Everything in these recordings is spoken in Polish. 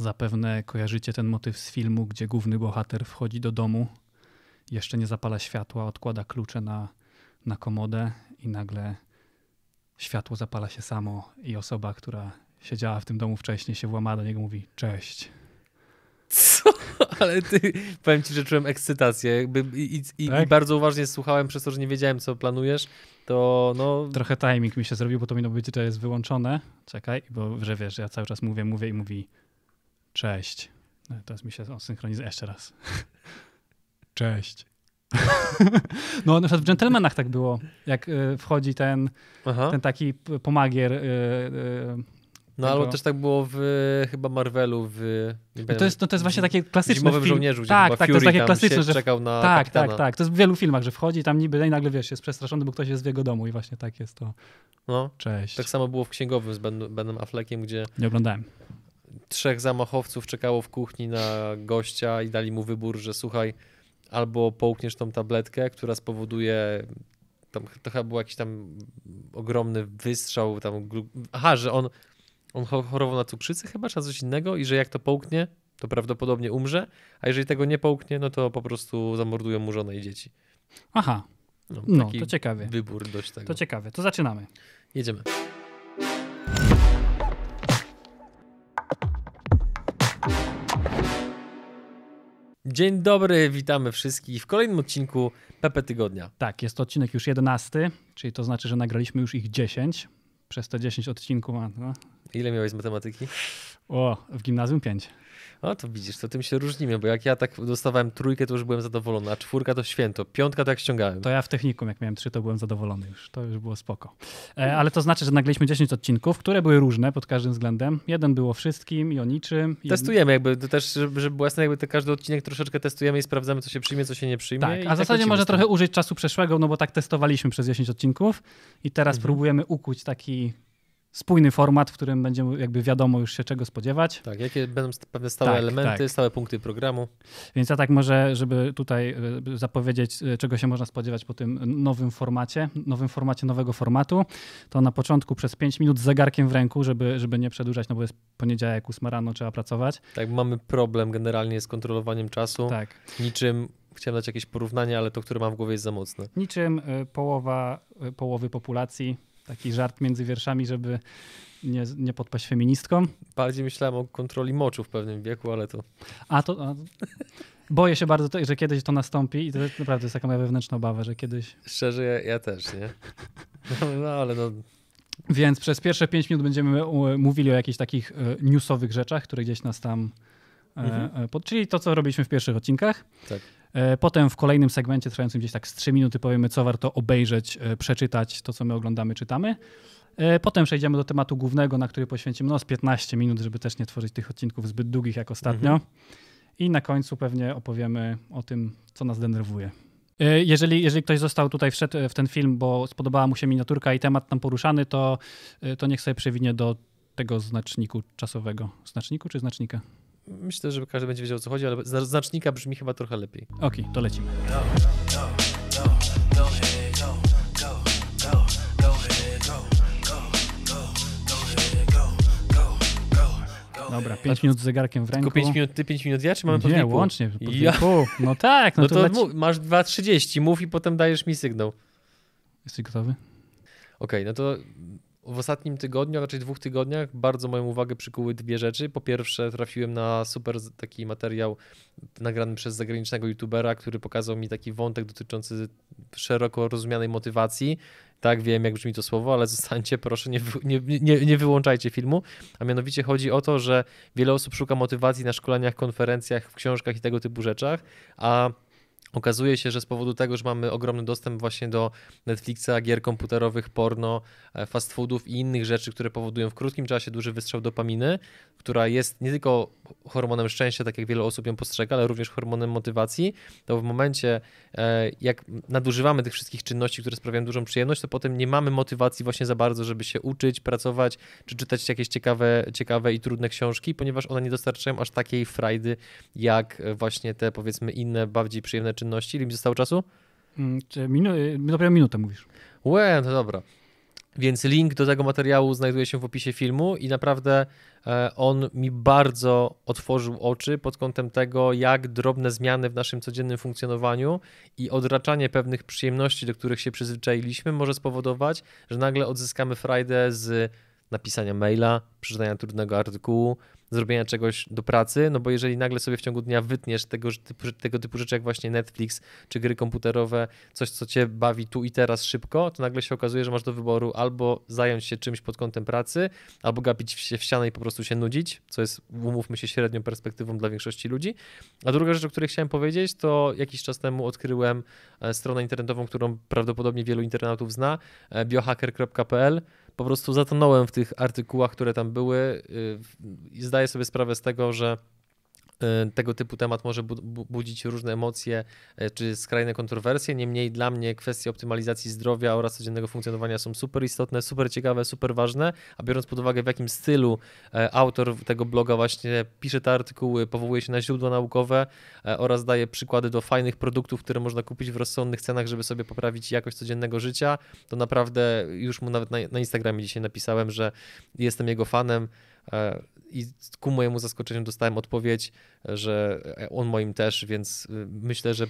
Zapewne kojarzycie ten motyw z filmu, gdzie główny bohater wchodzi do domu, jeszcze nie zapala światła, odkłada klucze na, na komodę i nagle światło zapala się samo i osoba, która siedziała w tym domu wcześniej, się włama do niego mówi cześć. Co? Ale ty, powiem ci, że czułem ekscytację jakby i, i, tak? i, bardzo uważnie słuchałem przez to, że nie wiedziałem, co planujesz, to no... Trochę timing mi się zrobił, bo to powinno być, że jest wyłączone. Czekaj, bo że wiesz, ja cały czas mówię, mówię i mówi cześć. No, teraz mi się synchronizuje jeszcze raz. Cześć. no na przykład w Gentlemanach tak było, jak y, wchodzi ten, ten taki pomagier y, y, no tego. albo też tak było w chyba Marvelu w... No to, jest, no to jest właśnie takie klasyczne. Zimowym film. żołnierzu, tak, tak, to jest takie klasyczne, że czekał na Tak, kapitana. tak, tak. To jest w wielu filmach, że wchodzi tam niby i nagle wiesz, jest przestraszony, bo ktoś jest w jego domu i właśnie tak jest to. No. Cześć. Tak samo było w Księgowym z ben, Benem Affleckiem, gdzie... Nie oglądałem. Trzech zamachowców czekało w kuchni na gościa i dali mu wybór, że słuchaj, albo połkniesz tą tabletkę, która spowoduje tam to chyba był jakiś tam ogromny wystrzał tam, aha, że on on chorował na cukrzycę chyba, czy na coś innego i że jak to połknie, to prawdopodobnie umrze, a jeżeli tego nie połknie, no to po prostu zamordują mu żonę i dzieci. Aha, no, no to ciekawie. Wybór dość tego. To ciekawe, to zaczynamy. Jedziemy. Dzień dobry, witamy wszystkich w kolejnym odcinku Pepe Tygodnia. Tak, jest to odcinek już 11, czyli to znaczy, że nagraliśmy już ich 10 przez te 10 odcinków. No. Ile miałeś z matematyki? O, w gimnazjum 5. O, to widzisz, to tym się różnimy, bo jak ja tak dostawałem trójkę, to już byłem zadowolony, a czwórka to święto, piątka to jak ściągałem. To ja w technikum, jak miałem trzy, to byłem zadowolony już, to już było spoko. E, ale to znaczy, że nagraliśmy 10 odcinków, które były różne pod każdym względem. Jeden było wszystkim i o niczym. Testujemy jakby, to też, żeby, było jasne, jakby każdy odcinek troszeczkę testujemy i sprawdzamy, co się przyjmie, co się nie przyjmie. Tak, a w zasadzie może trochę użyć czasu przeszłego, no bo tak testowaliśmy przez 10 odcinków i teraz mhm. próbujemy ukuć taki spójny format, w którym będzie jakby wiadomo już się czego spodziewać. Tak, jakie będą pewne stałe tak, elementy, tak. stałe punkty programu. Więc ja tak może, żeby tutaj e, zapowiedzieć, e, czego się można spodziewać po tym nowym formacie, nowym formacie nowego formatu, to na początku przez 5 minut z zegarkiem w ręku, żeby, żeby nie przedłużać, no bo jest poniedziałek, 8 rano, trzeba pracować. Tak, mamy problem generalnie z kontrolowaniem czasu. Tak. Niczym chciałem dać jakieś porównanie, ale to, które mam w głowie jest za mocne. Niczym y, połowa, połowy populacji taki żart między wierszami, żeby nie, nie podpaść feministkom. Bardziej myślałem o kontroli moczu w pewnym wieku, ale to... A to... A, boję się bardzo, że kiedyś to nastąpi i to naprawdę jest taka moja wewnętrzna obawa, że kiedyś... Szczerze, ja, ja też, nie? No, no, ale no... Więc przez pierwsze pięć minut będziemy mówili o jakichś takich e, newsowych rzeczach, które gdzieś nas tam... E, mhm. Pod, czyli to, co robiliśmy w pierwszych odcinkach. Tak. E, potem w kolejnym segmencie, trwającym gdzieś tak z 3 minuty, powiemy, co warto obejrzeć, e, przeczytać, to co my oglądamy, czytamy. E, potem przejdziemy do tematu głównego, na który poświęcimy no, z 15 minut, żeby też nie tworzyć tych odcinków zbyt długich jak ostatnio. Mhm. I na końcu pewnie opowiemy o tym, co nas denerwuje. Jeżeli, jeżeli ktoś został tutaj, wszedł w ten film, bo spodobała mu się miniaturka i temat tam poruszany, to, to niech sobie przewinie do tego znaczniku czasowego. Znaczniku czy znacznika? Myślę, że każdy będzie wiedział o co chodzi, ale znacznika brzmi chyba trochę lepiej. Okej, okay, to lecimy. Dobra, 5 minut z zegarkiem w ręku. Tylko 5 minut ty, 5 minut ja, czy mamy po Nie, łącznie. Po ja. No tak. No, no to, to leci... masz 2.30, mów i potem dajesz mi sygnał. Jesteś gotowy? Okej, okay, no to w ostatnim tygodniu, a raczej dwóch tygodniach, bardzo moją uwagę przykuły dwie rzeczy. Po pierwsze, trafiłem na super taki materiał nagrany przez zagranicznego youtubera, który pokazał mi taki wątek dotyczący szeroko rozumianej motywacji. Tak, wiem, jak brzmi to słowo, ale zostańcie, proszę, nie, nie, nie, nie wyłączajcie filmu. A mianowicie chodzi o to, że wiele osób szuka motywacji na szkoleniach, konferencjach, w książkach i tego typu rzeczach, a Okazuje się, że z powodu tego, że mamy ogromny dostęp właśnie do Netflixa, gier komputerowych, porno, e, fast foodów i innych rzeczy, które powodują w krótkim czasie duży wystrzał dopaminy, która jest nie tylko hormonem szczęścia, tak jak wiele osób ją postrzega, ale również hormonem motywacji, to w momencie, e, jak nadużywamy tych wszystkich czynności, które sprawiają dużą przyjemność, to potem nie mamy motywacji właśnie za bardzo, żeby się uczyć, pracować, czy czytać jakieś ciekawe, ciekawe i trudne książki, ponieważ one nie dostarczają aż takiej frajdy, jak właśnie te powiedzmy inne, bardziej przyjemne czynności. Ile mi zostało czasu? Mm, minu- dopiero minutę mówisz. Łe, no dobra. Więc link do tego materiału znajduje się w opisie filmu i naprawdę e, on mi bardzo otworzył oczy pod kątem tego, jak drobne zmiany w naszym codziennym funkcjonowaniu i odraczanie pewnych przyjemności, do których się przyzwyczailiśmy, może spowodować, że nagle odzyskamy frajdę z napisania maila, przeczytania trudnego artykułu, zrobienia czegoś do pracy, no bo jeżeli nagle sobie w ciągu dnia wytniesz tego, typu, tego typu rzeczy jak właśnie Netflix czy gry komputerowe, coś co cię bawi tu i teraz szybko, to nagle się okazuje, że masz do wyboru albo zająć się czymś pod kątem pracy, albo gapić się w ścianę i po prostu się nudzić, co jest, umówmy się, średnią perspektywą dla większości ludzi. A druga rzecz, o której chciałem powiedzieć, to jakiś czas temu odkryłem e, stronę internetową, którą prawdopodobnie wielu internautów zna, e, biohacker.pl po prostu zatonąłem w tych artykułach, które tam były y, i zdaję sobie sprawę z tego, że tego typu temat może budzić różne emocje y, czy skrajne kontrowersje. Niemniej dla mnie kwestie optymalizacji zdrowia oraz codziennego funkcjonowania są super istotne, super ciekawe, super ważne. A biorąc pod uwagę, w jakim stylu e, autor tego bloga właśnie pisze te artykuły, powołuje się na źródła naukowe oraz daje przykłady do fajnych produktów, które można kupić w rozsądnych cenach, żeby sobie poprawić jakość codziennego życia, to naprawdę już mu nawet na, na Instagramie dzisiaj napisałem, że jestem jego fanem. E, I ku mojemu zaskoczeniu dostałem odpowiedź, że on moim też, więc y, myślę, że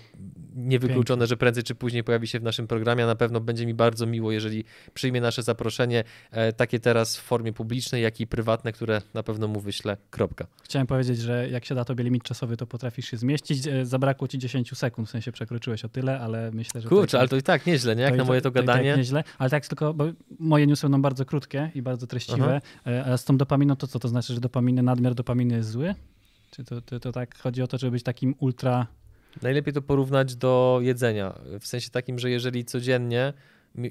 niewykluczone, że prędzej czy później pojawi się w naszym programie, a na pewno będzie mi bardzo miło, jeżeli przyjmie nasze zaproszenie, e, takie teraz w formie publicznej, jak i prywatne, które na pewno mu wyślę. Kropka. Chciałem powiedzieć, że jak się da tobie limit czasowy, to potrafisz się zmieścić. E, zabrakło ci 10 sekund, w sensie przekroczyłeś o tyle, ale myślę, że... Kurczę, ale to i tak nieźle, nie? Jak na moje to gadanie. To tak nieźle, ale tak tylko, bo moje newsy będą bardzo krótkie i bardzo treściwe, Aha. a z tą dopaminą to co? To znaczy, że dopaminy, nadmiar dopaminy jest zły? Czy to, to, to tak chodzi o to, żeby być takim ultra. Najlepiej to porównać do jedzenia. W sensie takim, że jeżeli codziennie,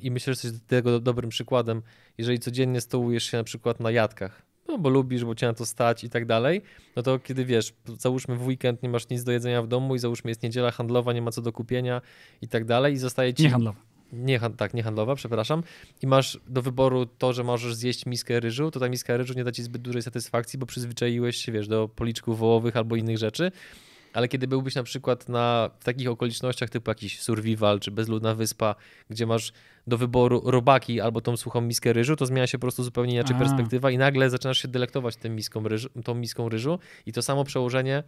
i myślę, że jesteś tego dobrym przykładem, jeżeli codziennie stołujesz się na przykład na jadkach, no bo lubisz, bo cię na to stać i tak dalej, no to kiedy wiesz, załóżmy w weekend nie masz nic do jedzenia w domu i załóżmy jest niedziela handlowa, nie ma co do kupienia i tak dalej i zostaje ci... Nie handlowa nie, tak, nie handlowa, przepraszam, i masz do wyboru to, że możesz zjeść miskę ryżu, to ta miska ryżu nie da ci zbyt dużej satysfakcji, bo przyzwyczaiłeś się, wiesz, do policzków wołowych albo innych rzeczy, ale kiedy byłbyś na przykład na w takich okolicznościach typu jakiś survival czy bezludna wyspa, gdzie masz do wyboru robaki albo tą suchą miskę ryżu, to zmienia się po prostu zupełnie inaczej A. perspektywa i nagle zaczynasz się delektować tym miską ryżu, tą miską ryżu. I to samo przełożenie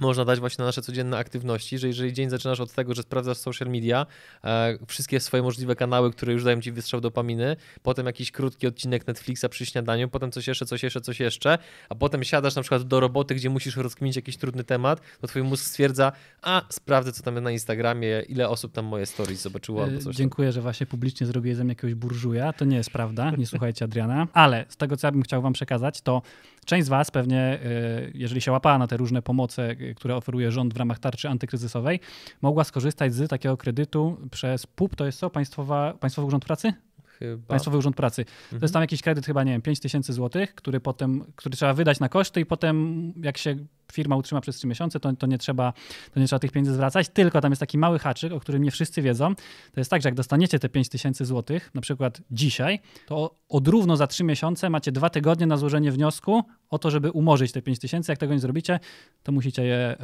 można dać właśnie na nasze codzienne aktywności, że jeżeli dzień zaczynasz od tego, że sprawdzasz social media, e, wszystkie swoje możliwe kanały, które już dają ci wystrzał dopaminy, potem jakiś krótki odcinek Netflixa przy śniadaniu, potem coś jeszcze, coś jeszcze, coś jeszcze, a potem siadasz na przykład do roboty, gdzie musisz rozkminić jakiś trudny temat, to twój mózg stwierdza, a sprawdzę, co tam na Instagramie, ile osób tam moje stories zobaczyło albo coś Dziękuję, tam. że właśnie publicznie zrobiłem ze mnie jakiegoś burżuja. To nie jest prawda, nie słuchajcie Adriana. Ale z tego, co ja bym chciał wam przekazać, to część z was pewnie, y, jeżeli się łapała na te różne pomoce, które oferuje rząd w ramach tarczy antykryzysowej, mogła skorzystać z takiego kredytu przez PUP, to jest co? Państwowa, Państwowy Urząd Pracy? Chyba. Państwowy Urząd Pracy. Mhm. To jest mhm. tam jakiś kredyt chyba, nie wiem, 5 tysięcy złotych, który potem, który trzeba wydać na koszty i potem jak się firma utrzyma przez 3 miesiące, to, to, nie trzeba, to nie trzeba tych pieniędzy zwracać, tylko tam jest taki mały haczyk, o którym nie wszyscy wiedzą. To jest tak, że jak dostaniecie te 5 tysięcy złotych, na przykład dzisiaj, to od równo za 3 miesiące macie dwa tygodnie na złożenie wniosku o to, żeby umorzyć te 5 tysięcy. Jak tego nie zrobicie, to musicie je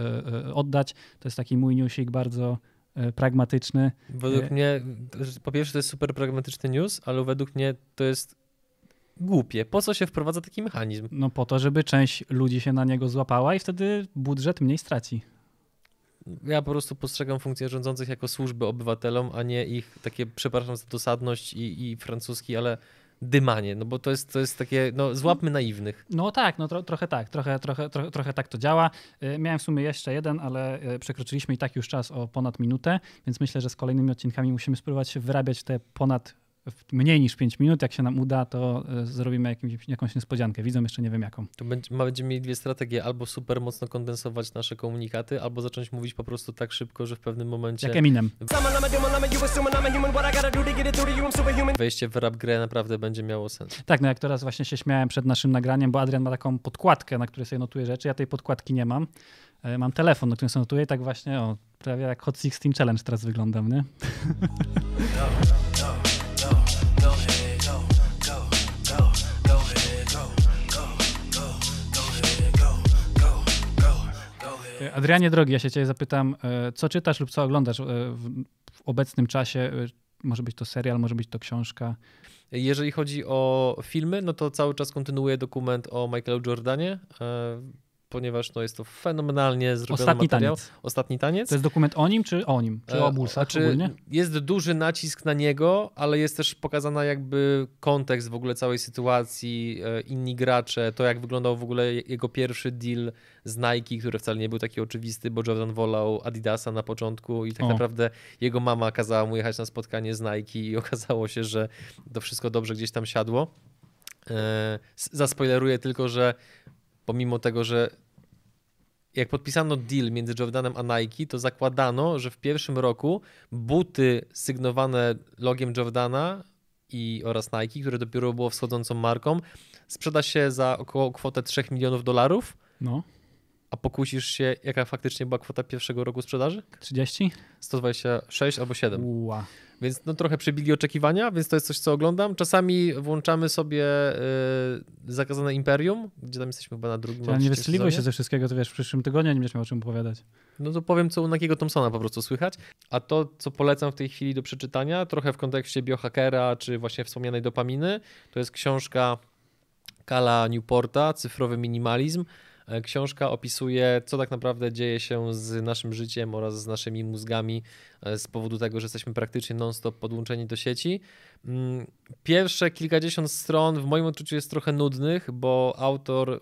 y, y, oddać. To jest taki mój newsik bardzo pragmatyczny. Według e, mnie, po pierwsze to jest super pragmatyczny news, ale według mnie to jest głupie. Po co się wprowadza taki mechanizm? No po to, żeby część ludzi się na niego złapała i wtedy budżet mniej straci. Ja po prostu postrzegam funkcję rządzących jako służby obywatelom, a nie ich takie, przepraszam za dosadność i, i francuski, ale dymanie, no bo to jest, to jest takie, no złapmy naiwnych. No tak, no tro, trochę tak, trochę, trochę, trochę, trochę tak to działa. Y, miałem w sumie jeszcze jeden, ale y, przekroczyliśmy i tak już czas o ponad minutę, więc myślę, że z kolejnymi odcinkami musimy spróbować wyrabiać te ponad mniej niż 5 minut. Jak się nam uda, to e, zrobimy jakimś, jakąś niespodziankę. Widzą jeszcze nie wiem jaką. To będzie, będziemy mieli dwie strategie. Albo super mocno kondensować nasze komunikaty, albo zacząć mówić po prostu tak szybko, że w pewnym momencie... Jak Eminem. Wejście w rap grę naprawdę będzie miało sens. Tak, no jak teraz właśnie się śmiałem przed naszym nagraniem, bo Adrian ma taką podkładkę, na której sobie notuje rzeczy. Ja tej podkładki nie mam. E, mam telefon, na którym sobie notuję i tak właśnie, o, prawie jak Hot 16 Challenge teraz wyglądam, nie? Adrianie drogi, ja się ciebie zapytam, e, co czytasz lub co oglądasz e, w, obecnym czasie? E, może być to serial, może być to książka. Jeżeli chodzi o filmy, no to cały czas kontynuuję dokument o Michaelu Jordanie ponieważ no, jest to fenomenalnie zrobiony Ostatni materiał. Taniec. Ostatni taniec. To jest dokument o nim, czy o nim? Czy o Bullsach znaczy, ogólnie? Jest duży nacisk na niego, ale jest też pokazana jakby kontekst w ogóle całej sytuacji, e, inni gracze, to jak wyglądał w ogóle jego pierwszy deal z Nike, który wcale nie był taki oczywisty, bo Jordan wolał Adidasa na początku i tak o. naprawdę jego mama kazała mu jechać na spotkanie z Nike i okazało się, że to wszystko dobrze gdzieś tam siadło. E, zaspoileruję tylko, że pomimo tego, że jak podpisano deal między Jordanem a Nike, to zakładano, że w pierwszym roku buty sygnowane logiem Jordana i oraz Nike, które dopiero było wschodzącą marką, sprzeda się za około kwotę 3 milionów dolarów. No. A pokusisz się, jaka faktycznie była kwota pierwszego roku sprzedaży? 30? 126 albo 7. Uła. Więc no trochę przebili oczekiwania, więc to jest coś, co oglądam. Czasami włączamy sobie y, Zakazane Imperium, gdzie tam jesteśmy chyba na drugim Ale nie wystrzeliwuj się ze wszystkiego, to wiesz, w przyszłym tygodniu nie będziesz miał o czym opowiadać. No to powiem, co u Nakiego Thompsona po prostu słychać. A to, co polecam w tej chwili do przeczytania, trochę w kontekście biohackera, czy właśnie wspomnianej dopaminy, to jest książka Kala Newporta, Cyfrowy Minimalizm. E, książka opisuje, co tak naprawdę dzieje się z naszym życiem oraz z naszymi mózgami e, z powodu tego, że jesteśmy praktycznie non-stop podłączeni do sieci. Mm, pierwsze kilkadziesiąt stron w moim odczuciu jest trochę nudnych, bo autor,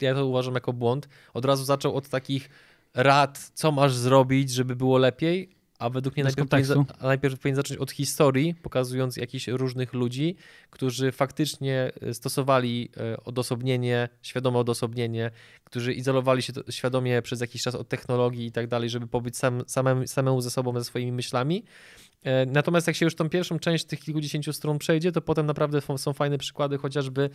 ja to uważam jako błąd, od razu zaczął od takich rad, co masz zrobić, żeby było lepiej, a według mnie najpierw powinien, najpierw powinien zacząć od historii, pokazując jakichś różnych ludzi, którzy faktycznie e, stosowali e, odosobnienie, świadome odosobnienie, którzy izolowali się świadomie przez jakiś czas od technologii i tak dalej, żeby pobyć sam, samemu, samemu ze sobą, ze swoimi myślami. E, natomiast jak się już tą pierwszą część tych kilkudziesięciu stron przejdzie, to potem naprawdę są fajne przykłady, chociażby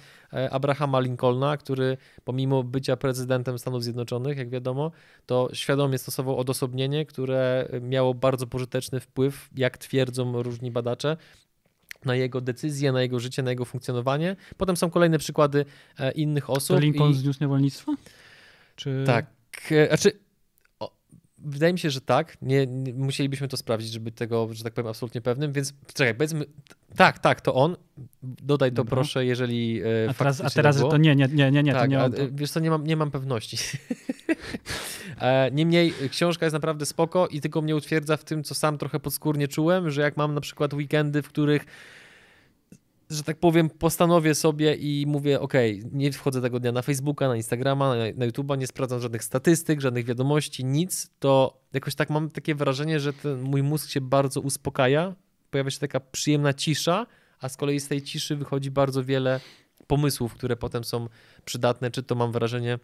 Abrahama Lincolna, który pomimo bycia prezydentem Stanów Zjednoczonych, jak wiadomo, to świadomie stosował odosobnienie, które miało bardzo pożyteczny wpływ, jak twierdzą różni badacze, na jego decyzje, na jego życie, na jego funkcjonowanie. Potem są kolejne przykłady e, innych osób. To Lincoln i... zniósł niewolnictwo? Czy... Tak. E, znaczy, Wydaje mi się, że tak. Nie, nie, musielibyśmy to sprawdzić, żeby tego, że tak powiem, absolutnie pewnym. Więc czekaj, powiedzmy, tak, tak, to on. Dodaj to Dobra. proszę, jeżeli. E, a teraz, a teraz to nie, nie, nie, nie, nie tak, to nie on. To... Wiesz co, nie mam, nie mam pewności. E, niemniej książka jest naprawdę spoko i tylko mnie utwierdza w tym, co sam trochę podskórnie czułem, że jak mam na przykład weekendy, w których że tak powiem, postanowię sobie i mówię, ok, nie wchodzę tego dnia na Facebooka, na Instagrama, na, na YouTube'a, nie sprawdzam żadnych statystyk, żadnych wiadomości, nic, to jakoś tak mam takie wrażenie, że ten mój mózg się bardzo uspokaja, pojawia się taka przyjemna cisza, a z kolei z tej ciszy wychodzi bardzo wiele pomysłów, które potem są przydatne, czy to mam wrażenie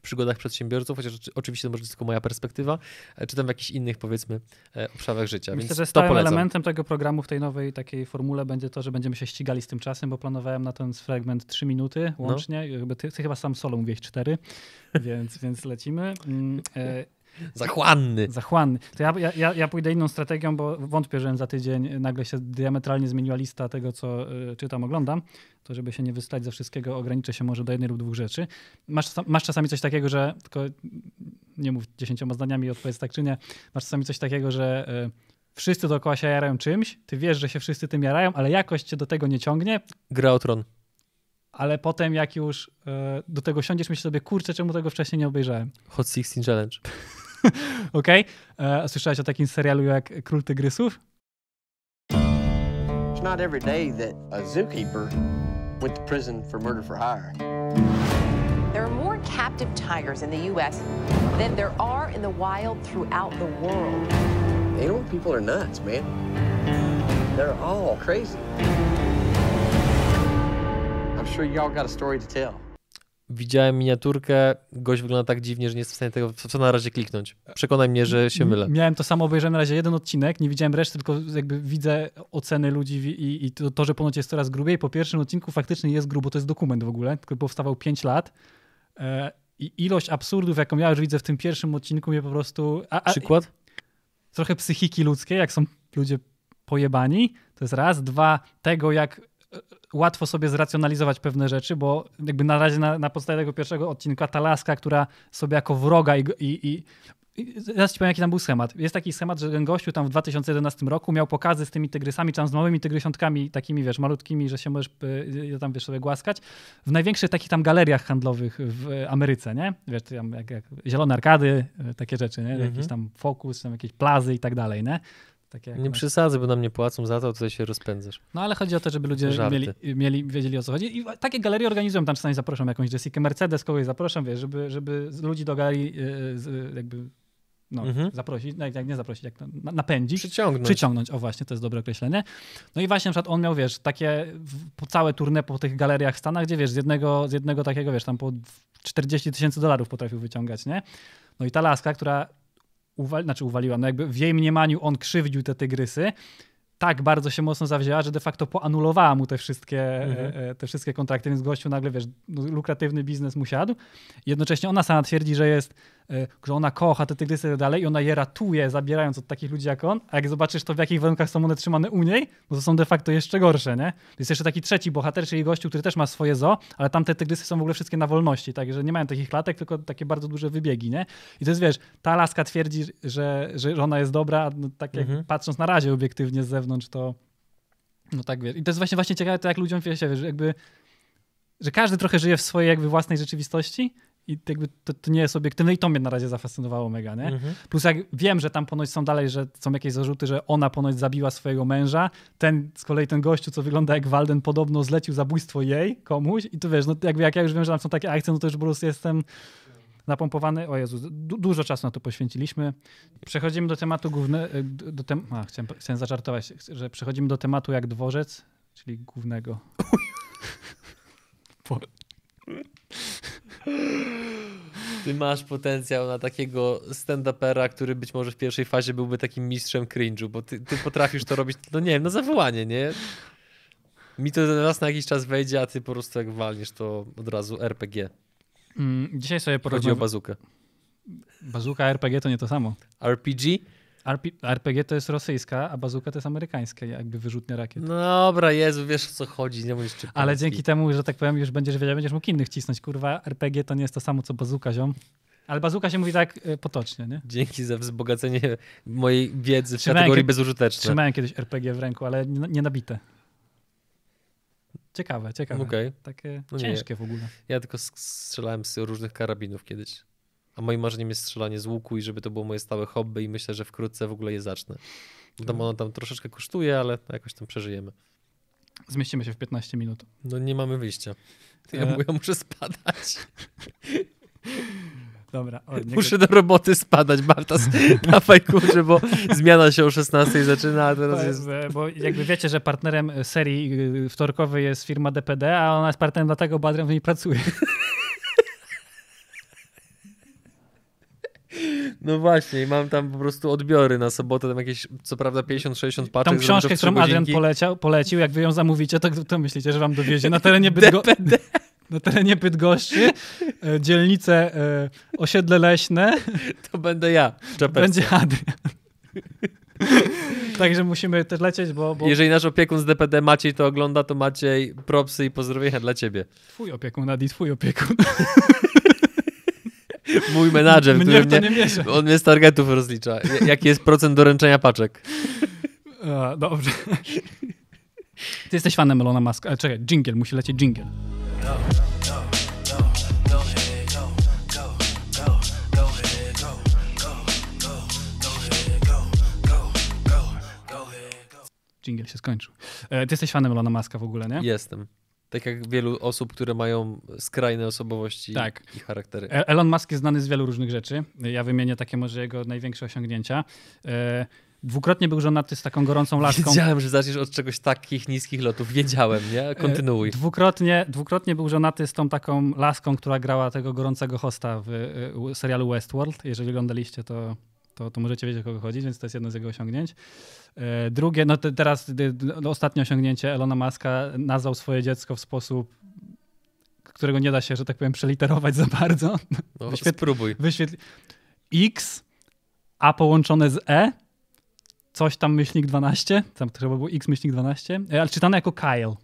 przygodach przedsiębiorców, chociaż oczywiście to może być tylko moja perspektywa, e, czy tam w jakichś innych powiedzmy e, obszarach życia. Myślę, Więc że stałym elementem tego programu w tej nowej takiej formule będzie to, że będziemy się ścigali z tym czasem, bo planowałem na ten fragment 3 minuty no. łącznie. No. Ty, ty, chyba sam solo mówiłeś 4, więc, więc lecimy. Zachłanny. Zachłanny. To ja, ja, ja pójdę inną strategią, bo wątpię, że za tydzień nagle się diametralnie zmieniła lista tego, co y, czytam, oglądam. To żeby się nie wystać ze wszystkiego, ograniczę się może do jednej lub dwóch rzeczy. Masz, masz czasami coś takiego, że tylko nie mów dziesięcioma zdaniami i odpowiedz tak czy nie. Masz czasami coś takiego, że y, wszyscy dookoła się jarają czymś, ty wiesz, że się wszyscy tym jarają, ale jakoś cię do tego nie ciągnie. Gra o tron ale potem jak już y, do tego siądziesz, myślisz sobie, kurczę, czemu tego wcześniej nie obejrzałem? Hot 16 Challenge. Okej. Okay. Słyszałeś o takim serialu jak Król Tygrysów? It's not every day that a zookeeper went to prison for murder for hire. There are more captive tigers in the U.S. than there are in the wild throughout the world. You know, people are nuts, man. They're all crazy. I'm sure y'all got a story to tell widziałem miniaturkę, gość wygląda tak dziwnie, że nie jestem w stanie tego co na razie kliknąć. Przekonaj mnie, że się mylę. Miałem to samo, obejrzałem na razie jeden odcinek, nie widziałem reszty, tylko jakby widzę oceny ludzi i, i to, to, że ponoć jest coraz grubiej. Po pierwszym odcinku faktycznie jest grubo, to jest dokument w ogóle, tylko powstawał 5 lat. E, I ilość absurdów, jaką ja już widzę w tym pierwszym odcinku, mnie po prostu... A, a, Przykład? Trochę psychiki ludzkiej, jak są ludzie pojebani, to jest raz. Dwa, tego jak łatwo sobie zracjonalizować pewne rzeczy, bo jakby na razie na, na podstawie tego pierwszego odcinka ta laska, która sobie jako wroga i, i, i Zaraz ci powiem, jaki tam był schemat. Jest taki schemat, że ten gościu tam w 2011 roku miał pokazy z tymi tygrysami, tam z małymi tygrysiątkami, takimi, wiesz, malutkimi, że się możesz je tam, wiesz, sobie głaskać, w największych takich tam galeriach handlowych w Ameryce, nie? Wiesz, tam jak, jak zielone arkady, e, takie rzeczy, nie? Mhm. Jakiś tam fokus, tam jakieś plazy i tak dalej, nie? Takie nie przesadzę, bo nam nie płacą za to, to się rozpędzasz. No ale chodzi o to, żeby ludzie mieli, mieli, wiedzieli o co chodzi. I takie galerie organizują, tam czasami zaproszą jakąś Jessica Mercedes, kogoś zaproszą, wiesz, żeby, żeby ludzi do galerii yy, jakby no, mhm. zaprosić, no, jak nie zaprosić, jak napędzić. Przyciągnąć. Przyciągnąć, o właśnie, to jest dobre określenie. No i właśnie na przykład on miał, wiesz, takie po całe tournée po tych galeriach w Stanach, gdzie wiesz, z jednego, z jednego takiego, wiesz, tam po 40 tysięcy dolarów potrafił wyciągać, nie? No i ta laska, która uwali, znaczy uwaliła, no jakby w jej mniemaniu on krzywdził te tygrysy, tak bardzo się mocno zawzięła, że de facto poanulowała mu te wszystkie, mhm. E, e, te wszystkie kontrakty, więc gościu nagle, wiesz, no, lukratywny biznes mu siadł. Jednocześnie ona sama twierdzi, że jest że ona kocha te tygrysy i tak dalej i ona je ratuje, zabierając od takich ludzi jak on, a jak zobaczysz to, w jakich warunkach są one trzymane u niej, no to są de facto jeszcze gorsze, nie? Jest jeszcze taki trzeci bohater, czyli gościu, który też ma swoje zo, ale tamte tygrysy są w ogóle wszystkie na wolności, także nie mają takich klatek, tylko takie bardzo duże wybiegi, nie? I to jest, wiesz, ta laska twierdzi, że, że ona jest dobra, no, tak jak mhm. patrząc na razie obiektywnie z zewnątrz, to no tak, wiesz. I to jest właśnie, właśnie ciekawe, to jak ludziom, wiesz, jakby że każdy trochę żyje w swojej jakby własnej rzeczywistości i jakby to, to, nie jest obiektywne i to mnie na razie zafascynowało mega, nie? Mhm. Plus jak wiem, że tam ponoć są dalej, że są jakieś zarzuty, że ona ponoć zabiła swojego męża, ten z kolei ten gościu, co wygląda jak Walden, podobno zlecił zabójstwo jej komuś i tu wiesz, no jakby jak ja już wiem, że tam są takie akcje, no to już po prostu jestem napompowany. O Jezu, du dużo czasu na to poświęciliśmy. Przechodzimy do tematu głównego. Do tem A, chciałem, chciałem zażartować, że przechodzimy do tematu jak dworzec, czyli głównego. Ty masz potencjał na takiego stand-upera, który być może w pierwszej fazie byłby takim mistrzem cringe'u, bo ty, ty potrafisz to robić, no nie wiem, na zawołanie, nie? Mi to raz na jakiś czas wejdzie, a ty po prostu jak walniesz, to od razu RPG. Mm, dzisiaj sobie porozmawiamy. Chodzi o bazukę. Bazuka, RPG to nie to samo. RPG? RPG to jest rosyjska, a bazuka to jest amerykańska, jakby wyrzutnia rakiet. No dobra, Jezu, wiesz o co chodzi, nie mówisz Ale dzięki temu, że tak powiem, już będziesz wiedział, będziesz mógł innych cisnąć. Kurwa, RPG to nie jest to samo, co bazuka, ziom. Ale bazuka się mówi tak y, potocznie, nie? Dzięki za wzbogacenie mojej wiedzy w trzymałem kategorii bezużyteczne. Trzymałem kiedyś RPG w ręku, ale nie, nie nabite. Ciekawe, ciekawe. Okay. Takie no ciężkie w ogóle. Ja tylko strzelałem z różnych karabinów kiedyś. A moim marzeniem jest strzelanie z łuku i żeby to było moje stałe hobby i myślę, że wkrótce w ogóle je zacznę. Tam ono tam troszeczkę kosztuje, ale jakoś tam przeżyjemy. Zmieścimy się w 15 minut. No nie mamy wyjścia. Ja, e... ja muszę spadać. Dobra. O, Muszę do roboty spadać, Marta, na fajkurze, bo zmiana się o 16 zaczyna, a teraz jest... Bo jakby wiecie, że partnerem serii y, wtorkowej jest firma DPD, a ona jest partnerem dlatego, bo Adrian w niej pracuje. No właśnie, i mam tam po prostu odbiory na sobotę, tam jakieś, co prawda 50-60 paczek. Tą książkę, którą Adrian poleciał, polecił, jak wy ją zamówicie, to, to myślicie, że wam dowiezie na terenie Bydgoszczy. na terenie Bydgoszczy, e, dzielnice e, osiedle leśne. To będę ja. Będzie Adrian. Także musimy też lecieć, bo, bo... Jeżeli nasz opiekun z DPD Maciej to ogląda, to Maciej propsy i pozdrowienia dla ciebie. Twój opiekun, Adi, twój opiekun. Mój menadżer, mnie który mnie, on mnie z targetów rozlicza. Jaki jest procent doręczenia paczek? A, dobrze. Ty jesteś fanem Melona Muska. czekaj, jingle, musi lecieć jingle. Jingle się skończył. E, ty jesteś fanem Elona Muska w ogóle, nie? Jestem. Tak jak wielu osób, które mają skrajne osobowości tak. i charaktery. E, Elon Musk jest znany z wielu różnych rzeczy. Ja wymienię takie może jego największe osiągnięcia. E, dwukrotnie był żonaty z taką gorącą laską. Wiedziałem, że zaczniesz od czegoś takich niskich lotów. Wiedziałem, nie? E, Kontynuuj. Dwukrotnie, dwukrotnie był żonaty z tą taką laską, która grała tego gorącego hosta w serialu Westworld. Jeżeli oglądaliście, to, to, to możecie wiedzieć, o kogo chodzi, więc to jest jedno z jego osiągnięć. E, drugie, no te, teraz no, ostatnie osiągnięcie Elona Muska nazwał swoje dziecko w sposób, którego nie da się, że tak powiem, przeliterować za bardzo. No, Wyświetl, spróbuj. Wyświetl X, A połączone z E, coś tam myślnik 12, tam trzeba było X myślnik 12, e, ale czytane jako Kyle.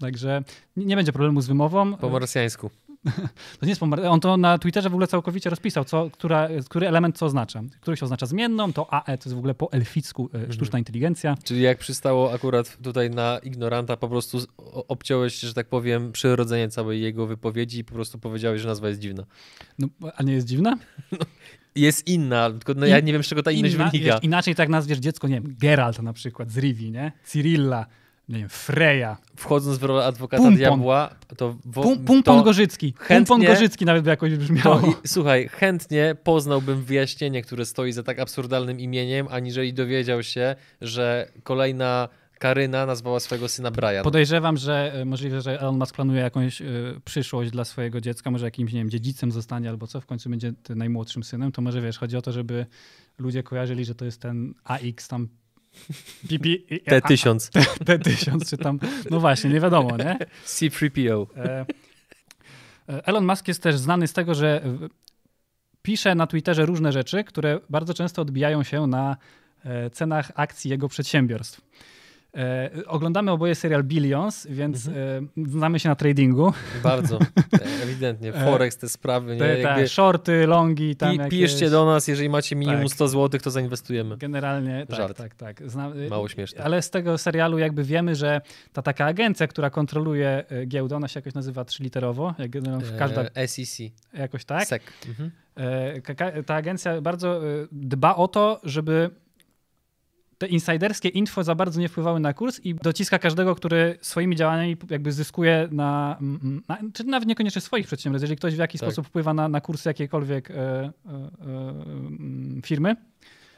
Także nie będzie problemu z wymową. Po marsjańsku. to nie jest pomarańczowy. On to na Twitterze w ogóle całkowicie rozpisał, co, która, który element co oznacza. Któryś oznacza zmienną, to AE to jest w ogóle po elficku e, sztuczna mhm. inteligencja. Czyli jak przystało akurat tutaj na ignoranta, po prostu obciąłeś, że tak powiem, przyrodzenie całej jego wypowiedzi i po prostu powiedziałeś, że nazwa jest dziwna. No, a nie jest dziwna? No, jest inna, tylko no, ja nie wiem, z czego ta inność inna, wynika. Wiesz, inaczej tak nazwiesz dziecko, nie wiem, Geralt na przykład z Rivi, nie? Cyrilla, nie wiem, Freya. Wchodząc w rolę adwokata Pumpon. diabła, to... Wo, Pum, Pumpon to Gorzycki. Chętnie, Pumpon Gorzycki nawet by jakoś brzmiało. To, słuchaj, chętnie poznałbym wyjaśnienie, które stoi za tak absurdalnym imieniem, aniżeli dowiedział się, że kolejna Karyna nazwała swojego syna Brian. Podejrzewam, że e, możliwe, że Elon Musk planuje jakąś y, przyszłość dla swojego dziecka, może jakimś, nie wiem, dziedzicem zostanie albo co, w końcu będzie najmłodszym synem, to może wiesz, chodzi o to, żeby ludzie kojarzyli, że to jest ten AX tam T1000. T1000, czy tam, no właśnie, nie wiadomo, nie? C3PO. E, Elon Musk jest też znany z tego, że pisze na Twitterze różne rzeczy, które bardzo często odbijają się na cenach akcji jego przedsiębiorstw. E, oglądamy oboje serial Billions, więc mhm. e, znamy się na tradingu. Bardzo, ewidentnie. E, Forex, te sprawy. Te, nie? Jakby... shorty, longi. Tam Pi, Piszcie do nas, jeżeli macie minimum tak. 100 zł, to zainwestujemy. Generalnie tak, Żart. tak, tak. Zna... Mało śmieszne. Ale z tego serialu jakby wiemy, że ta taka agencja, która kontroluje e, giełdę, ona się jakoś nazywa trzyliterowo. Jak każda... SEC. Jakoś tak? SEC. Mhm. Ta agencja bardzo dba o to, żeby te insiderskie info za bardzo nie wpływały na kurs i dociska każdego, który swoimi działaniami jakby zyskuje na, na czy nawet niekoniecznie swoich przedsiębiorstw, jeżeli ktoś w jakiś tak. sposób wpływa na, na kursy jakiejkolwiek e, e, e, firmy,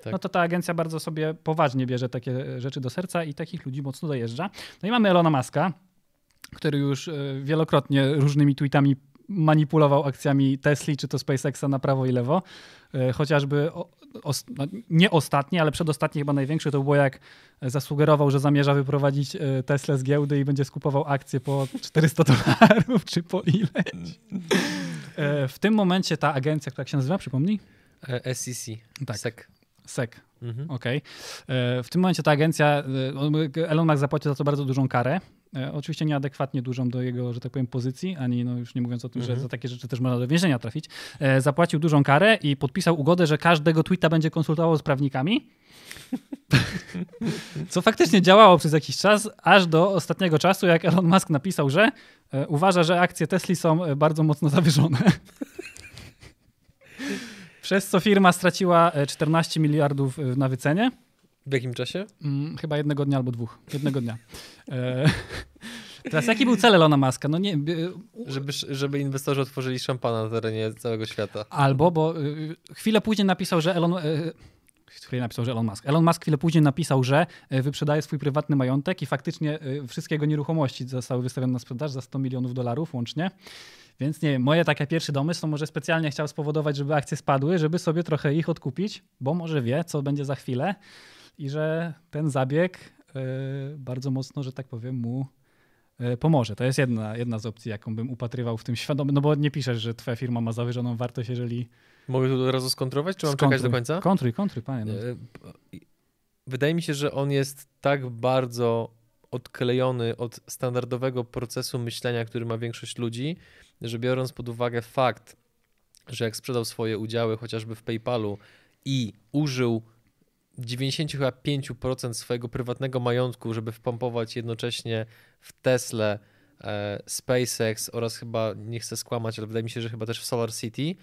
tak. no to ta agencja bardzo sobie poważnie bierze takie rzeczy do serca i takich ludzi mocno dojeżdża. No i mamy Elona Muska, który już e, wielokrotnie różnymi tweetami manipulował akcjami Tesla czy to SpaceXa na prawo i lewo. E, chociażby o, o, no, nie ostatni, ale przedostatni chyba największy to było jak zasugerował, że zamierza wyprowadzić e, Tesla z giełdy i będzie skupował akcje po 400 dolarów czy po ileś. E, w tym momencie ta agencja, która się nazywa, przypomnij? SEC. Tak. SEC. SEC. Mhm. Okej. Okay. W tym momencie ta agencja, Elon Musk zapłacił za to bardzo dużą karę. E, oczywiście nieadekwatnie dużą do jego, że tak powiem, pozycji, ani no już nie mówiąc o tym, mhm. że za takie rzeczy też można do więzienia trafić. E, zapłacił dużą karę i podpisał ugodę, że każdego tweeta będzie konsultował z prawnikami. Co faktycznie działało przez jakiś czas, aż do ostatniego czasu, jak Elon Musk napisał, że e, uważa, że akcje Tesla są bardzo mocno zawyżone. Przez co firma straciła 14 miliardów na wycenie. W jakim czasie? Hmm, chyba jednego dnia albo dwóch. Jednego dnia. E, teraz jaki był cel Elona Muska? No nie, żeby, żeby inwestorzy otworzyli szampana na terenie całego świata. Albo, bo y, chwilę później napisał, że Elon... Y, chwilę napisał, że Elon Musk. Elon Musk chwilę później napisał, że wyprzedaje swój prywatny majątek i faktycznie wszystkie jego nieruchomości zostały wystawione na sprzedaż za 100 milionów dolarów łącznie. Więc nie wiem, moje takie pierwszy domysł to może specjalnie chciał spowodować, żeby akcje spadły, żeby sobie trochę ich odkupić, bo może wie, co będzie za chwilę i że ten zabieg e, bardzo mocno, że tak powiem, mu e, pomoże. To jest jedna, jedna z opcji, jaką bym upatrywał w tym świadomym, no bo nie piszesz, że twoja firma ma zawyżoną wartość, jeżeli... Mogę tu od razu skontrować, czy mam skontruj, czekać do końca? Kontruj, kontruj, panie. No. E, wydaje mi się, że on jest tak bardzo odklejony od standardowego procesu myślenia, który ma większość ludzi, że biorąc pod uwagę fakt, że jak sprzedał swoje udziały chociażby w PayPalu i użył 95% swojego prywatnego majątku, żeby wpompować jednocześnie w Tesla, e, SpaceX oraz chyba, nie chcę skłamać, ale wydaje mi się, że chyba też w Solar City,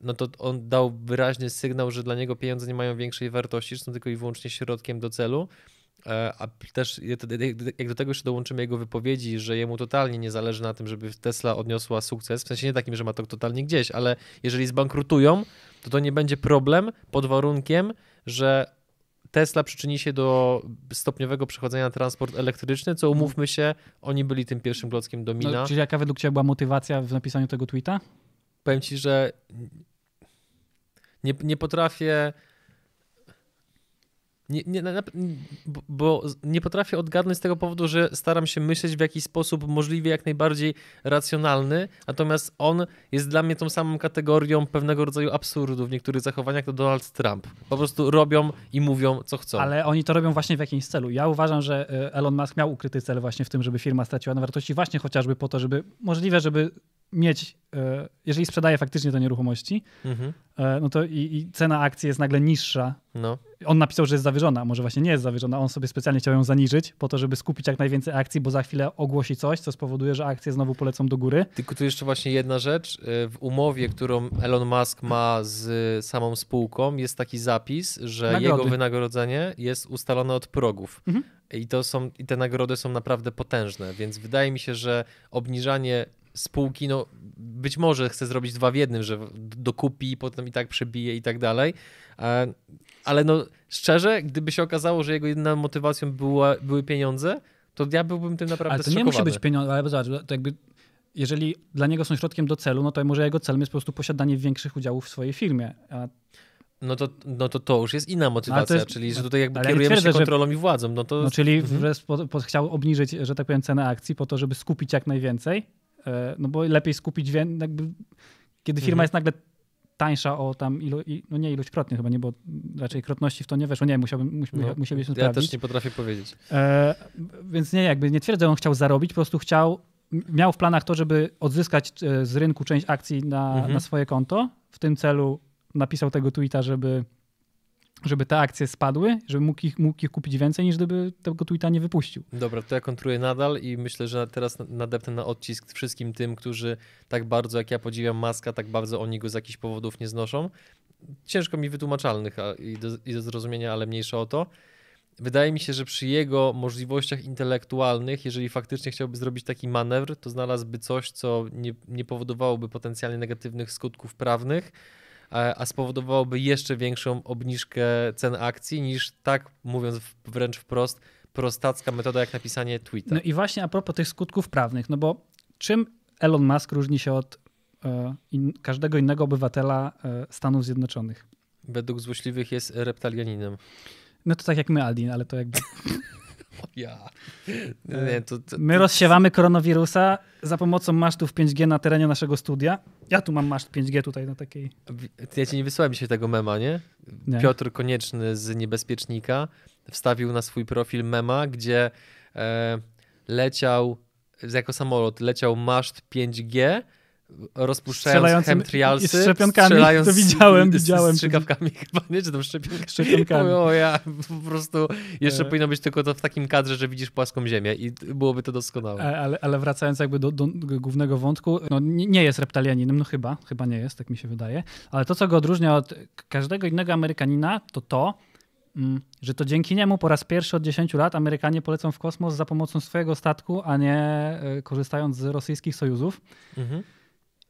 no to on dał wyraźny sygnał, że dla niego pieniądze nie mają większej wartości, są tylko i wyłącznie środkiem do celu. E, a też jak do tego jeszcze dołączymy jego wypowiedzi, że jemu totalnie nie zależy na tym, żeby Tesla odniosła sukces, w sensie nie takim, że ma to totalnie gdzieś, ale jeżeli zbankrutują, to to nie będzie problem pod warunkiem, że Tesla przyczyni się do stopniowego przechodzenia na transport elektryczny, co umówmy się, oni byli tym pierwszym klockiem domina. No, czyli jaka według Ciebie była motywacja w napisaniu tego tweeta? Powiem Ci, że nie, nie potrafię Nie, nie, bo, nie potrafię odgadnąć z tego powodu, że staram się myśleć w jakiś sposób możliwie jak najbardziej racjonalny, natomiast on jest dla mnie tą samą kategorią pewnego rodzaju absurdu w niektórych zachowaniach to Donald Trump. Po prostu robią i mówią, co chcą. Ale oni to robią właśnie w jakimś celu. Ja uważam, że e, Elon Musk miał ukryty cel właśnie w tym, żeby firma straciła na wartości właśnie chociażby po to, żeby możliwe, żeby mieć, e, jeżeli sprzedaje faktycznie te nieruchomości, mhm. E, no to i, i, cena akcji jest nagle niższa. No. On napisał, że jest zawyżona, może właśnie nie jest zawyżona, on sobie specjalnie chciał ją zaniżyć po to, żeby skupić jak najwięcej akcji, bo za chwilę ogłosi coś, co spowoduje, że akcje znowu polecą do góry. Tylko tu jeszcze właśnie jedna rzecz. E, w umowie, którą Elon Musk ma z samą spółką jest taki zapis, że Nagrody. jego wynagrodzenie jest ustalone od progów. Mhm. I, to są, I te nagrody są naprawdę potężne, więc wydaje mi się, że obniżanie spółki, no być może chce zrobić dwa w jednym, że dokupi, potem i tak przebije i tak dalej, ale no szczerze, gdyby się okazało, że jego jedyną motywacją była, były pieniądze, to ja byłbym tym naprawdę Ale to nie musi być pieniądze, ale zobacz, to jakby jeżeli dla niego są środkiem do celu, no to może jego celem jest po prostu posiadanie większych udziałów w swojej firmie. A... No to, no to to już jest inna motywacja, jest, czyli że tutaj jakby kierujemy twierdzę, się kontrolą że, i władzą. No to... No, czyli mhm. po, chciał obniżyć, że tak powiem, cenę akcji po to, żeby skupić jak najwięcej, E, no bo lepiej skupić, jakby, kiedy firma mhm. jest nagle tańsza o tam, ilu, no nie ilośkrotnie chyba, nie, bo raczej krotności w to nie weszło, nie, musiałbym, musiałbym, no, musielibyśmy Ja też nie potrafię powiedzieć. E, więc nie, jakby nie twierdzę, że on chciał zarobić, po prostu chciał, miał w planach to, żeby odzyskać e, z rynku część akcji na, mhm. na swoje konto. W tym celu napisał tego tweeta, żeby żeby te akcje spadły, żeby mógł ich, mógł ich kupić więcej, niż gdyby tego tweeta nie wypuścił. Dobra, to ja kontruję nadal i myślę, że teraz nadepnę na odcisk wszystkim tym, którzy tak bardzo, jak ja podziwiam Maska, tak bardzo oni go z jakichś powodów nie znoszą. Ciężko mi wytłumaczalnych i, do, i do zrozumienia, ale mniejsza o to. Wydaje mi się, że przy jego możliwościach intelektualnych, jeżeli faktycznie chciałby zrobić taki manewr, to znalazłby coś, co nie, nie powodowałoby potencjalnie negatywnych skutków prawnych, a spowodowałoby jeszcze większą obniżkę cen akcji niż tak, mówiąc wręcz wprost, prostacka metoda jak napisanie tweeta. No i właśnie a propos tych skutków prawnych, no bo czym Elon Musk różni się od e, in, każdego innego obywatela e, Stanów Zjednoczonych? Według złośliwych jest reptalianinem. No to tak jak my, Aldin, ale to jakby... Ja. Nie, to, to, My rozsiewamy koronawirusa za pomocą masztów 5G na terenie naszego studia. Ja tu mam maszt 5G tutaj na takiej. Ja ci nie wysłałem dzisiaj tego mema, nie? nie? Piotr Konieczny z Niebezpiecznika wstawił na swój profil mema, gdzie e, leciał jako samolot, leciał maszt 5G rozpuszczając chemtrialsy, z szczepionkami, strzelając to widziałem, z, widziałem. Z strzykawkami chyba, nie? Czy tam szczepionkami? Szczepionkami. O, ja, po prostu jeszcze e... powinno być tylko to w takim kadrze, że widzisz płaską ziemię i byłoby to doskonałe. E, ale, ale wracając jakby do, do, głównego wątku, no nie jest reptalianinem, no chyba, chyba nie jest, tak mi się wydaje, ale to, co go odróżnia od każdego innego Amerykanina, to to, mm, że to dzięki niemu po raz pierwszy od 10 lat Amerykanie polecą w kosmos za pomocą swojego statku, a nie e, korzystając z rosyjskich sojuzów. Mhm.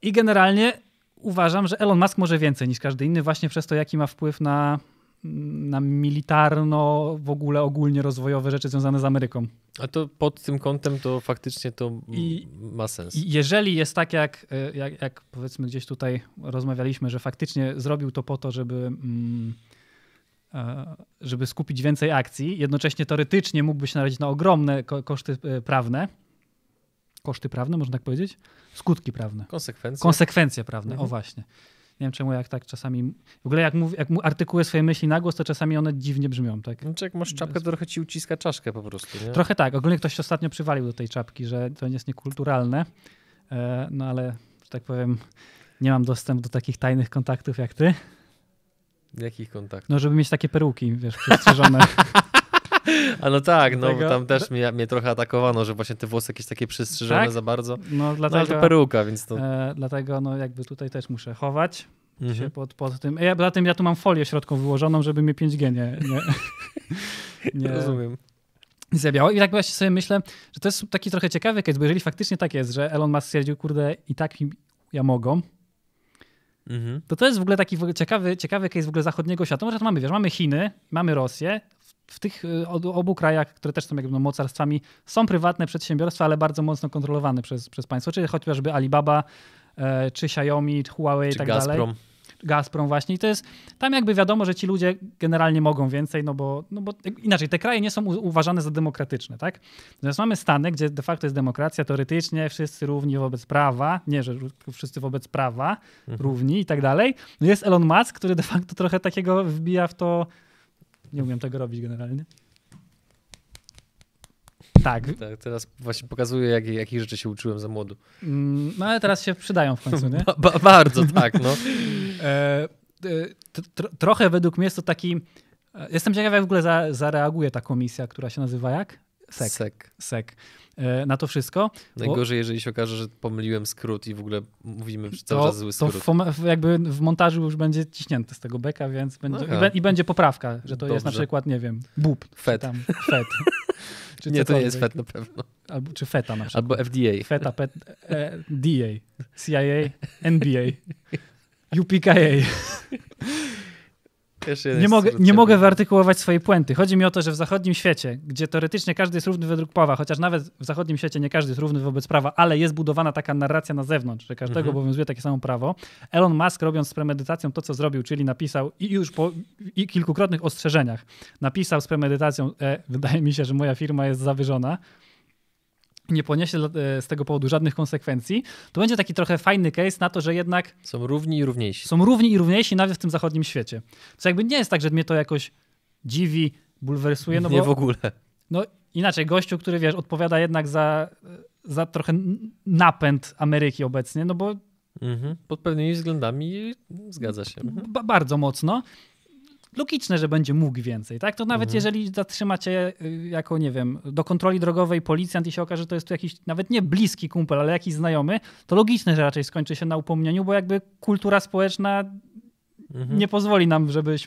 I generalnie uważam, że Elon Musk może więcej niż każdy inny, właśnie przez to, jaki ma wpływ na, na militarno, w ogóle ogólnie rozwojowe rzeczy związane z Ameryką. A to pod tym kątem to faktycznie to I, ma sens. Jeżeli jest tak, jak, jak, jak, powiedzmy gdzieś tutaj rozmawialiśmy, że faktycznie zrobił to po to, żeby, mm, e, żeby skupić więcej akcji, jednocześnie teoretycznie mógłby się narazić na ogromne koszty e, prawne, koszty prawne, można tak powiedzieć? Skutki prawne. Konsekwencje. Konsekwencje prawne, mhm. o właśnie. Nie wiem czemu jak tak czasami, w ogóle jak, mów, jak artykuję swoje myśli na głos, to czasami one dziwnie brzmią. Tak? Znaczy jak masz czapkę, to trochę ci uciska czaszkę po prostu. Nie? Trochę tak. Ogólnie ktoś ostatnio przywalił do tej czapki, że to jest niekulturalne, e, no ale, że tak powiem, nie mam dostępu do takich tajnych kontaktów jak ty. Jakich kontaktów? No, żeby mieć takie peruki, wiesz, przestrzeżone. A no tak, no tam też mnie, mnie trochę atakowano, że właśnie te włosy jakieś takie przystrzyżone tak? za bardzo. No, dlatego, no ale to peruka, więc to... E, dlatego no jakby tutaj też muszę chować mhm. się pod, pod tym. Ja, poza tym ja tu mam folię środką wyłożoną, żeby mnie 5G nie... nie, nie Rozumiem. Zabiało. I tak właśnie sobie myślę, że to jest taki trochę ciekawy case, bo jeżeli faktycznie tak jest, że Elon Musk stwierdził, kurde, i tak ja mogą, mhm. to to jest w ogóle taki ciekawy, ciekawy case w ogóle zachodniego świata. Może to mamy, wiesz, mamy Chiny, mamy Rosję, w tych y, obu krajach, które też są jakby no, mocarstwami, są prywatne przedsiębiorstwa, ale bardzo mocno kontrolowane przez, przez państwo, czyli chociażby Alibaba, e, czy Xiaomi, czy Huawei czy i tak Gazprom. dalej. Gazprom właśnie i to jest, tam jakby wiadomo, że ci ludzie generalnie mogą więcej, no bo, no bo inaczej, te kraje nie są uważane za demokratyczne, tak? Natomiast mamy Stany, gdzie de facto jest demokracja, teoretycznie wszyscy równi wobec prawa, nie, że wszyscy wobec prawa, mhm. równi i tak dalej. No jest Elon Musk, który de facto trochę takiego wbija w to, nie umiem tego robić generalnie. Tak. tak. Teraz właśnie pokazuję, jakich, rzeczy się uczyłem za młodu. Mm, no ale teraz się przydają w końcu, nie? Ba bardzo, tak. No. E, e trochę według mnie jest to taki... E, jestem ciekaw, jak w ogóle za, zareaguje ta komisja, która się nazywa jak? SEK. SEK. SEK. Na to wszystko. Najgorzej, bo... jeżeli się okaże, że pomyliłem skrót i w ogóle mówimy cały to, czas zły skrót. To w, jakby w montażu już będzie ciśnięte z tego beka, więc będzie, i, be, i, będzie poprawka, że to Dobrze. jest na przykład, nie wiem, bub. FET. Tam, FET. Czy nie, to nie jest FET na pewno. Albo, czy FETA na przykład. Albo FDA. FETA, PET, e, DA, CIA, NBA, UPKA. Nie mogę, nie mogę wyartykułować swojej puenty. Chodzi mi o to, że w zachodnim świecie, gdzie teoretycznie każdy jest równy według prawa, chociaż nawet w zachodnim świecie nie każdy jest równy wobec prawa, ale jest budowana taka narracja na zewnątrz, że każdego mhm. obowiązuje takie samo prawo. Elon Musk robiąc z premedytacją to, co zrobił, czyli napisał i już po i kilkukrotnych ostrzeżeniach napisał z premedytacją, e, wydaje mi się, że moja firma jest zawyżona, nie poniesie e, z tego powodu żadnych konsekwencji, to będzie taki trochę fajny case na to, że jednak. Są równi i równiejsi. Są równi i równiejsi nawet w tym zachodnim świecie. Co jakby nie jest tak, że mnie to jakoś dziwi, bulwersuje. No nie bo, w ogóle. No inaczej, gościu, który wiesz, odpowiada jednak za, za trochę napęd Ameryki obecnie, no bo. Mhm. Pod pewnymi względami zgadza się. Mhm. Bardzo mocno logiczne, że będzie mógł więcej, tak? To nawet mhm. jeżeli zatrzymacie y, jako, nie wiem, do kontroli drogowej policjant i się okaże, że to jest tu jakiś nawet nie bliski kumpel, ale jakiś znajomy, to logiczne, że raczej skończy się na upomnieniu, bo jakby kultura społeczna mhm. nie pozwoli nam, żebyś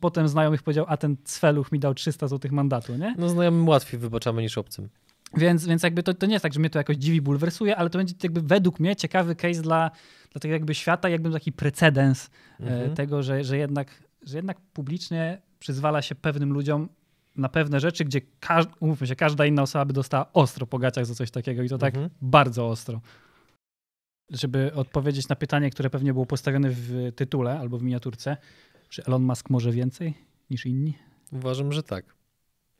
potem znajomych powiedział, a ten cweluch mi dał 300 złotych mandatu, nie? No znajomym łatwiej wybaczamy niż obcym. Więc, więc jakby to, to nie jest tak, że mnie to jakoś dziwi, bulwersuje, ale to będzie jakby według mnie ciekawy case dla, dla tego jakby świata, jakby taki precedens e, mhm. tego, że, że jednak że jednak publicznie przyzwala się pewnym ludziom na pewne rzeczy, gdzie każ, umówmy się, każda inna osoba by dostała ostro po gaciach za coś takiego i to tak mhm. bardzo ostro. Żeby odpowiedzieć na pytanie, które pewnie było postawione w tytule albo w miniaturce, czy Elon Musk może więcej niż inni? Uważam, że tak.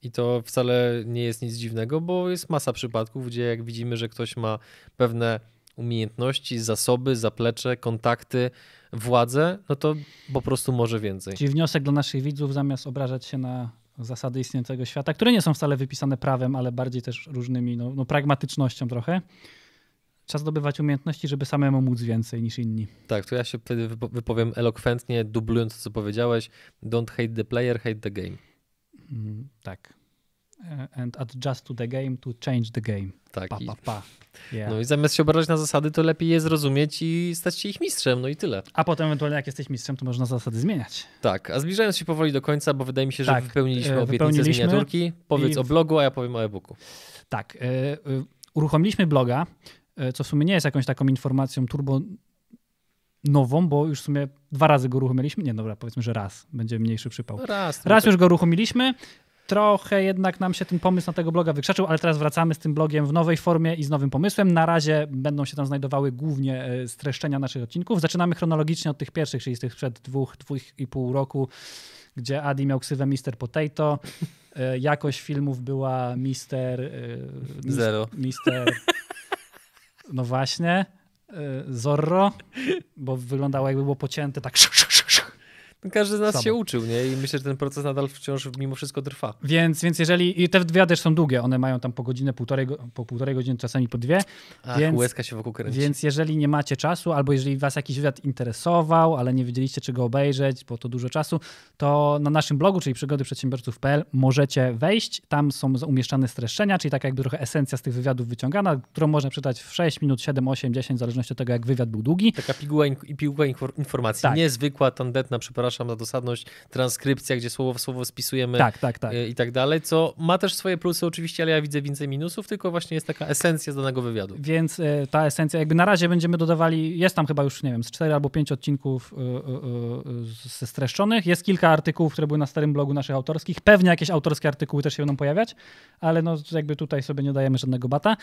I to wcale nie jest nic dziwnego, bo jest masa przypadków, gdzie jak widzimy, że ktoś ma pewne umiejętności, zasoby, zaplecze, kontakty, władzę, no to po prostu może więcej. Czyli wniosek dla naszych widzów, zamiast obrażać się na zasady istniejącego świata, które nie są wcale wypisane prawem, ale bardziej też różnymi, no, no pragmatycznością trochę, trzeba zdobywać umiejętności, żeby samemu móc więcej niż inni. Tak, to ja się wtedy wypowiem elokwentnie, dublując to, co powiedziałeś. Don't hate the player, hate the game. Mm, tak. And adjust to the game to change the game. Tak. Pa, pa, pa. Yeah. No i zamiast się obrażać na zasady, to lepiej je zrozumieć i stać się ich mistrzem, no i tyle. A potem ewentualnie jak jesteś mistrzem, to można zasady zmieniać. Tak, a zbliżając się powoli do końca, bo wydaje mi się, że tak, wypełniliśmy e, obietnicę z miniaturki, powiedz o blogu, a ja powiem o e-booku. Tak, e, e, uruchomiliśmy bloga, co w sumie nie jest jakąś taką informacją turbo nową, bo już w sumie dwa razy go uruchomiliśmy. Nie, dobra, powiedzmy, że raz. Będzie mniejszy przypał. Raz. Raz już go uruchomiliśmy trochę jednak nam się ten pomysł na tego bloga wykrzaczył, ale teraz wracamy z tym blogiem w nowej formie i z nowym pomysłem. Na razie będą się tam znajdowały głównie e, streszczenia naszych odcinków. Zaczynamy chronologicznie od tych pierwszych, czyli z tych przed dwóch, dwóch i pół roku, gdzie Adi miał ksywę Mr. Potato. E, jakość filmów była Mister... E, Zero. Mister... No właśnie. Zorro, bo wyglądało jakby było pocięte tak każdy z nas Samo. się uczył, nie? I myślę, że ten proces nadal wciąż mimo wszystko trwa. Więc, więc jeżeli, i te wywiady też są długie, one mają tam po godzinę, półtorej, po półtorej godziny, czasami po dwie. Ach, więc, łezka się wokół kręci. Więc jeżeli nie macie czasu, albo jeżeli was jakiś wywiad interesował, ale nie wiedzieliście czego obejrzeć, bo to dużo czasu, to na naszym blogu, czyli przygodyprzedsiębiorców.pl możecie wejść, tam są umieszczane streszczenia, czyli tak jakby trochę esencja z tych wywiadów wyciągana, którą można przeczytać w 6 minut, 7, 8, 10, w zależności od tego, jak wywiad był długi. Taka piguła, in, piguła informacji, tak. niezwykła, tandetna, przepraszam, przepraszam za dosadność, transkrypcja, gdzie słowo w słowo spisujemy tak, tak, tak. i tak dalej, co ma też swoje plusy oczywiście, ale ja widzę więcej minusów, tylko właśnie jest taka esencja z danego wywiadu. Więc ta esencja, jakby na razie będziemy dodawali, jest tam chyba już, nie wiem, z 4 albo 5 odcinków ze streszczonych, jest kilka artykułów, które były na starym blogu naszych autorskich, pewnie jakieś autorskie artykuły też się będą pojawiać, ale no jakby tutaj sobie nie dajemy żadnego bata.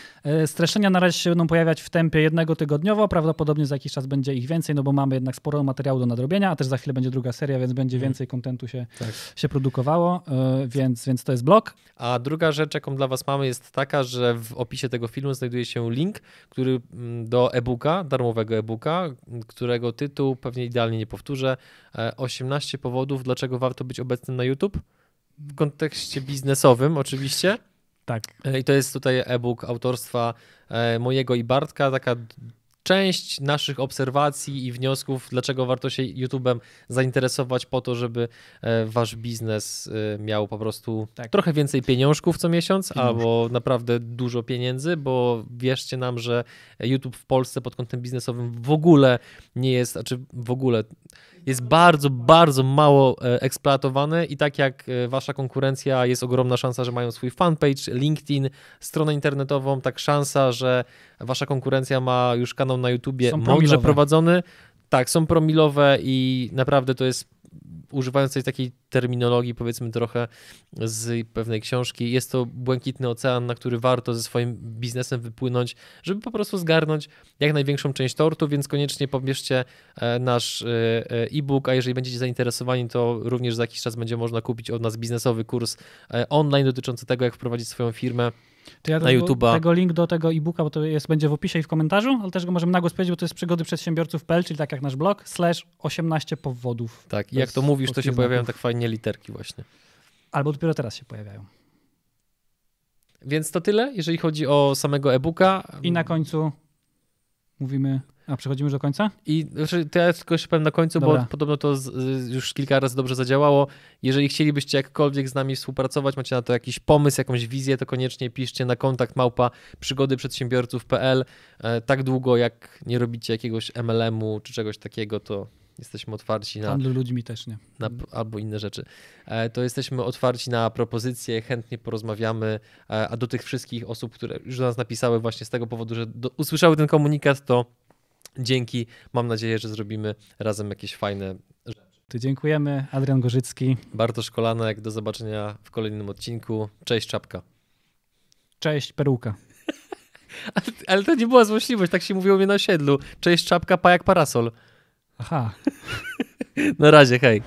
Streszczenia na razie się będą pojawiać w tempie jednego tygodniowo, prawdopodobnie za jakiś czas będzie ich więcej, no bo mamy jednak sporo materiału do nadrobienia, a też za chwilę będzie druga seria, więc będzie mhm. więcej kontentu się, tak. się produkowało, e, więc, więc to jest blog. A druga rzecz, jaką dla was mamy jest taka, że w opisie tego filmu znajduje się link, który mm, do e-booka, darmowego e-booka, którego tytuł pewnie idealnie nie powtórzę, 18 e, powodów, dlaczego warto być obecnym na YouTube. W kontekście biznesowym oczywiście. Tak. E, I to jest tutaj e-book autorstwa mojego i Bartka, taka część naszych obserwacji i wniosków, dlaczego warto się YouTube'em zainteresować po to, żeby e, wasz biznes e, miał po prostu tak. trochę więcej pieniążków co miesiąc, albo naprawdę dużo pieniędzy, bo wierzcie nam, że YouTube w Polsce pod kątem biznesowym w ogóle nie jest, znaczy w ogóle jest bardzo, bardzo mało e, eksploatowane i tak jak wasza konkurencja jest ogromna szansa, że mają swój fanpage, LinkedIn, stronę internetową, tak szansa, że wasza konkurencja ma już kanał na YouTubie mądrze prowadzony. Tak, są promilowe i naprawdę to jest używając tej takiej terminologii, powiedzmy trochę z pewnej książki, jest to błękitny ocean, na który warto ze swoim biznesem wypłynąć, żeby po prostu zgarnąć jak największą część tortu, więc koniecznie pobierzcie e, nasz e, e, e-book, a jeżeli będziecie zainteresowani, to również za jakiś czas będzie można kupić od nas biznesowy kurs online dotyczący tego, jak wprowadzić swoją firmę to ja na YouTube'a. Tego link do tego e-booka, bo to jest, będzie w opisie i w komentarzu, ale też go możemy nagłos powiedzieć, bo to jest przygody przedsiębiorców.pl, czyli tak jak nasz blog, slash 18 powodów. Tak, i jak to mówisz, to się znaków. pojawiają tak fajnie literki właśnie. Albo dopiero teraz się pojawiają. Więc to tyle, jeżeli chodzi o samego e-booka. I na końcu mówimy a przechodzimy już do końca? I znaczy, to ja tylko jeszcze powiem na końcu, Dobra. bo podobno to z, już kilka razy dobrze zadziałało. Jeżeli chcielibyście jakkolwiek z nami współpracować, macie na to jakiś pomysł, jakąś wizję, to koniecznie piszcie na kontakt małpa przygodyprzedsiębiorców.pl. E, tak długo jak nie robicie jakiegoś MLM-u czy czegoś takiego, to jesteśmy otwarci na. Handlu ludźmi też nie. Na, albo inne rzeczy. E, to jesteśmy otwarci na propozycje, chętnie porozmawiamy. E, a do tych wszystkich osób, które już do nas napisały właśnie z tego powodu, że do, usłyszały ten komunikat, to dzięki. Mam nadzieję, że zrobimy razem jakieś fajne rzeczy. To dziękujemy. Adrian Gorzycki. Bartosz Kolanek. Do zobaczenia w kolejnym odcinku. Cześć, czapka. Cześć, peruka. ale, ale, to nie była złośliwość, tak się mówiło mnie na osiedlu. Cześć, czapka, pajak, parasol. Aha. na razie, hej.